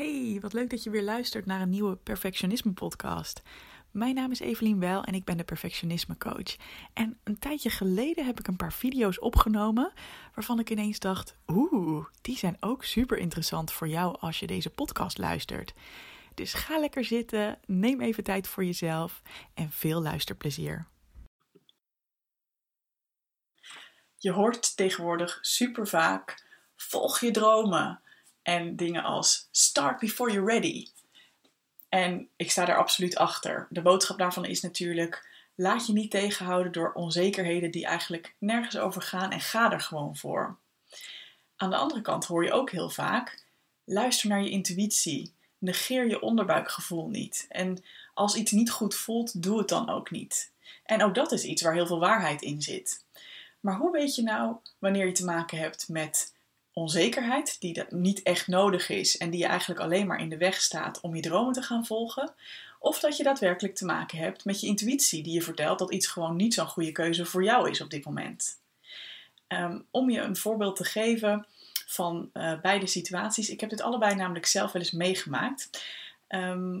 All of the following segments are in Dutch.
Hey, wat leuk dat je weer luistert naar een nieuwe Perfectionisme podcast. Mijn naam is Evelien Wel en ik ben de Perfectionisme coach. En een tijdje geleden heb ik een paar video's opgenomen waarvan ik ineens dacht: oeh, die zijn ook super interessant voor jou als je deze podcast luistert. Dus ga lekker zitten, neem even tijd voor jezelf en veel luisterplezier. Je hoort tegenwoordig super vaak: volg je dromen. En dingen als start before you're ready. En ik sta daar absoluut achter. De boodschap daarvan is natuurlijk: laat je niet tegenhouden door onzekerheden die eigenlijk nergens over gaan en ga er gewoon voor. Aan de andere kant hoor je ook heel vaak: luister naar je intuïtie. Negeer je onderbuikgevoel niet. En als iets niet goed voelt, doe het dan ook niet. En ook dat is iets waar heel veel waarheid in zit. Maar hoe weet je nou wanneer je te maken hebt met onzekerheid, die dat niet echt nodig is en die je eigenlijk alleen maar in de weg staat om je dromen te gaan volgen. Of dat je daadwerkelijk te maken hebt met je intuïtie, die je vertelt dat iets gewoon niet zo'n goede keuze voor jou is op dit moment. Ehm, om je een voorbeeld te geven van uh, beide situaties. Ik heb dit allebei namelijk zelf wel eens meegemaakt. Ehm,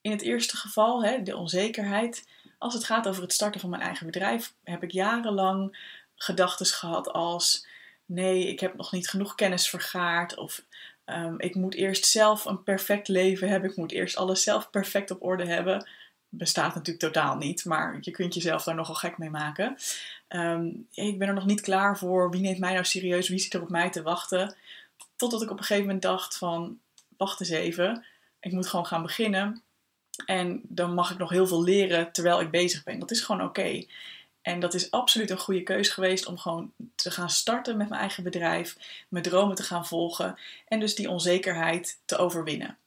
in het eerste geval, hè, de onzekerheid. Als het gaat over het starten van mijn eigen bedrijf, heb ik jarenlang gedachten gehad als nee, ik heb nog niet genoeg kennis vergaard. Of um, ik moet eerst zelf een perfect leven hebben. Ik moet eerst alles zelf perfect op orde hebben. Bestaat natuurlijk totaal niet, maar je kunt jezelf daar nogal gek mee maken. Um, ik ben er nog niet klaar voor. Wie neemt mij nou serieus? Wie zit er op mij te wachten? Totdat ik op een gegeven moment dacht van, wacht eens even. Ik moet gewoon gaan beginnen. En dan mag ik nog heel veel leren terwijl ik bezig ben. Dat is gewoon oké. En dat is absoluut een goede keuze geweest om gewoon te gaan starten met mijn eigen bedrijf, mijn dromen te gaan volgen en dus die onzekerheid te overwinnen.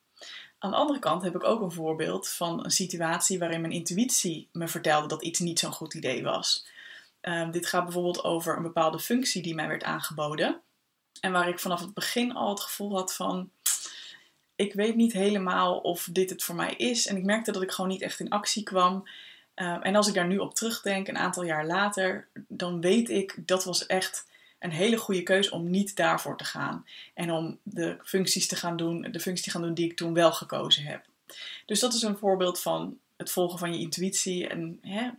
Aan de andere kant heb ik ook een voorbeeld van een situatie waarin mijn intuïtie me vertelde dat iets niet zo'n goed idee was. Um, dit gaat bijvoorbeeld over een bepaalde functie die mij werd aangeboden. En waar ik vanaf het begin al het gevoel had van, ik weet niet helemaal of dit het voor mij is. En ik merkte dat ik gewoon niet echt in actie kwam. Ehm, en als ik daar nu op terugdenk, een aantal jaar later, dan weet ik dat was echt een hele goede keuze om niet daarvoor te gaan. En om de functies te gaan doen, de functie te gaan doen die ik toen wel gekozen heb. Dus dat is een voorbeeld van het volgen van je intuïtie en hè,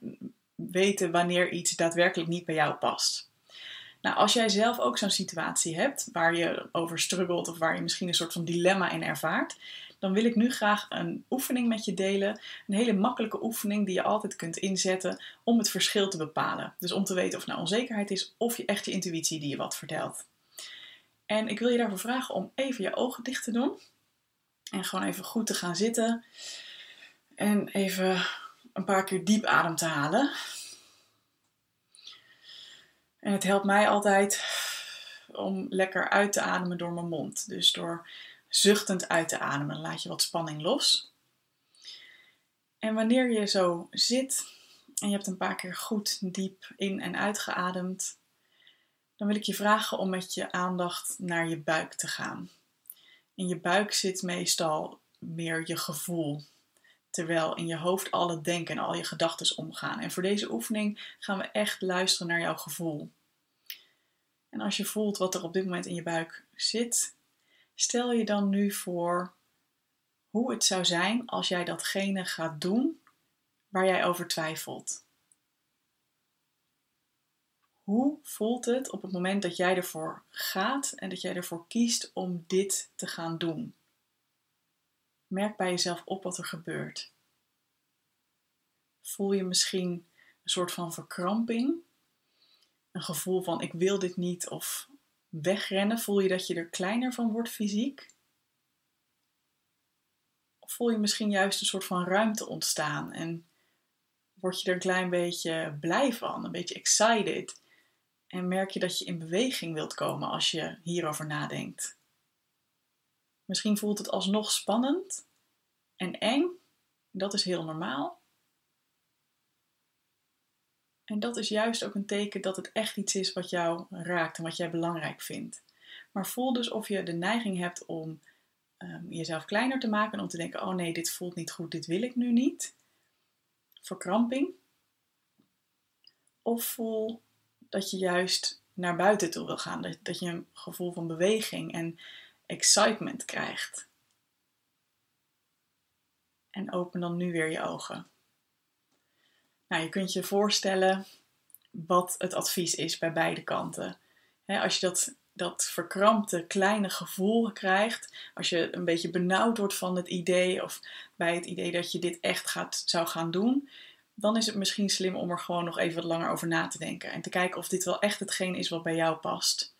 weten wanneer iets daadwerkelijk niet bij jou past. Nou, als jij zelf ook zo'n situatie hebt waar je over struggelt of waar je misschien een soort van dilemma in ervaart, dan wil ik nu graag een oefening met je delen. Een hele makkelijke oefening die je altijd kunt inzetten om het verschil te bepalen. Dus om te weten of het nou onzekerheid is of je echt je intuïtie die je wat vertelt. En ik wil je daarvoor vragen om even je ogen dicht te doen. En gewoon even goed te gaan zitten. En even een paar keer diep adem te halen. En het helpt mij altijd om lekker uit te ademen door mijn mond. Dus door zuchtend uit te ademen. laat je wat spanning los. En wanneer je zo zit en je hebt een paar keer goed diep in en uitgeademd, dan wil ik je vragen om met je aandacht naar je buik te gaan. In je buik zit meestal meer je gevoel, terwijl in je hoofd al het denken en al je gedachten omgaan. En voor deze oefening gaan we echt luisteren naar jouw gevoel. En als je voelt wat er op dit moment in je buik zit, Stel je dan nu voor hoe het zou zijn als jij datgene gaat doen waar jij over twijfelt. Hoe voelt het op het moment dat jij ervoor gaat en dat jij ervoor kiest om dit te gaan doen? Merk bij jezelf op wat er gebeurt. Voel je misschien een soort van verkramping? Een gevoel van ik wil dit niet of wegrennen? Voel je dat je er kleiner van wordt fysiek? Of voel je misschien juist een soort van ruimte ontstaan en word je er een klein beetje blij van, een beetje excited? En merk je dat je in beweging wilt komen als je hierover nadenkt? Misschien voelt het alsnog spannend en eng. Dat is heel normaal. En dat is juist ook een teken dat het echt iets is wat jou raakt en wat jij belangrijk vindt. Maar voel dus of je de neiging hebt om um, jezelf kleiner te maken en om te denken: oh nee, dit voelt niet goed, dit wil ik nu niet. Verkramping. Of voel dat je juist naar buiten toe wil gaan, dat je een gevoel van beweging en excitement krijgt. En open dan nu weer je ogen. Nou, je kunt je voorstellen wat het advies is bij beide kanten. als je dat, dat verkrampte kleine gevoel krijgt, als je een beetje benauwd wordt van het idee of bij het idee dat je dit echt gaat, zou gaan doen, dan is het misschien slim om er gewoon nog even wat langer over na te denken en te kijken of dit wel echt hetgeen is wat bij jou past.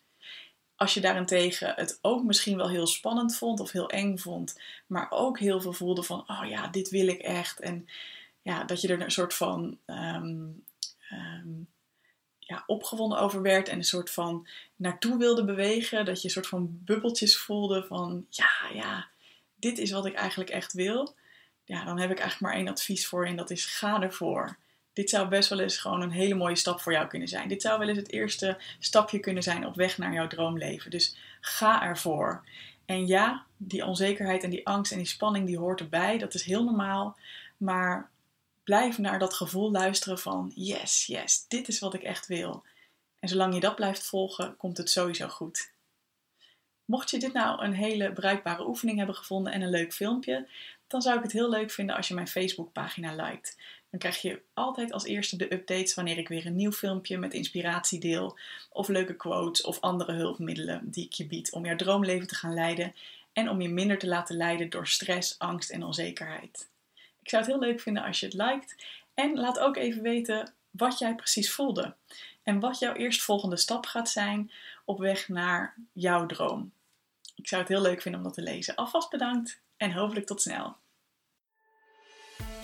Als je daarentegen het ook misschien wel heel spannend vond of heel eng vond, maar ook heel veel voelde van, oh ja, dit wil ik echt. En ja, dat je er een soort van ehm, ehm, ja, opgewonden over werd en een soort van naartoe wilde bewegen. Dat je een soort van bubbeltjes voelde van, ja, ja, dit is wat ik eigenlijk echt wil. Ja, dan heb ik eigenlijk maar één advies voor en dat is ga ervoor dit zou best wel eens gewoon een hele mooie stap voor jou kunnen zijn. Dit zou wel eens het eerste stapje kunnen zijn op weg naar jouw droomleven. Dus ga ervoor. En ja, die onzekerheid en die angst en die spanning die hoort erbij. Dat is heel normaal. Maar blijf naar dat gevoel luisteren van yes, yes, dit is wat ik echt wil. En zolang je dat blijft volgen, komt het sowieso goed. Mocht je dit nou een hele bruikbare oefening hebben gevonden en een leuk filmpje, dan zou ik het heel leuk vinden als je mijn Facebookpagina liked. Dan krijg je altijd als eerste de updates wanneer ik weer een nieuw filmpje met inspiratie deel, of leuke quotes of andere hulpmiddelen die ik je bied om jouw droomleven te gaan leiden en om je minder te laten leiden door stress, angst en onzekerheid. Ik zou het heel leuk vinden als je het liked en laat ook even weten wat jij precies voelde en wat jouw eerstvolgende stap gaat zijn op weg naar jouw droom. Ik zou het heel leuk vinden om dat te lezen. Alvast bedankt en hopelijk tot snel.